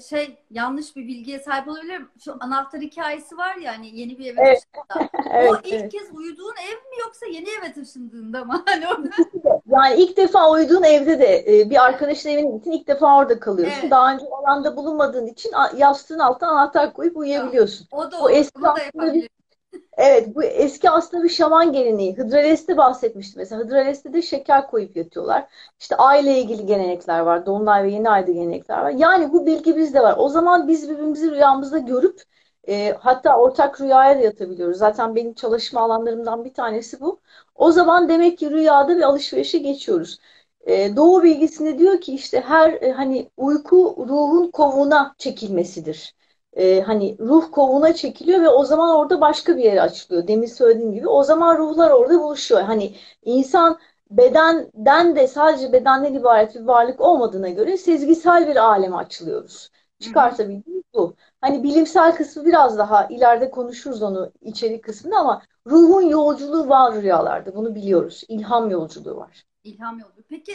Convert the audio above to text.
şey yanlış bir bilgiye sahip olabilirim. Şu anahtar hikayesi var ya hani yeni bir eve Evet. taşındığında. Evet, o ilk evet. kez uyuduğun ev mi yoksa yeni eve taşındığında mı? Hani orada Yani ilk defa uyuduğun evde de e, bir arkadaşın evine gittin ilk defa orada kalıyorsun. Evet. Daha önce o alanda bulunmadığın için yastığın altına anahtar koyup uyuyabiliyorsun. o da eski Bunu da aslında bir yapabilirim. Evet, bu eski aslında bir şaman geleneği. Hıdrales'te bahsetmiştim mesela. Hıdrales'te de şeker koyup yatıyorlar. İşte aile ilgili gelenekler var. Dolunay ve yeni ayda gelenekler var. Yani bu bilgi bizde var. O zaman biz birbirimizi rüyamızda görüp e, hatta ortak rüyaya da yatabiliyoruz. Zaten benim çalışma alanlarımdan bir tanesi bu. O zaman demek ki rüyada bir alışverişe geçiyoruz. E, Doğu bilgisinde diyor ki işte her e, hani uyku ruhun kovuğuna çekilmesidir. E, hani ruh kovuğuna çekiliyor ve o zaman orada başka bir yere açılıyor. Demin söylediğim gibi. O zaman ruhlar orada buluşuyor. Hani insan bedenden de sadece bedenden ibaret bir varlık olmadığına göre sezgisel bir aleme açılıyoruz. Çıkartabildiğimiz bu. Hani bilimsel kısmı biraz daha ileride konuşuruz onu içerik kısmında ama ruhun yolculuğu var rüyalarda. Bunu biliyoruz. İlham yolculuğu var. İlham yolu. Peki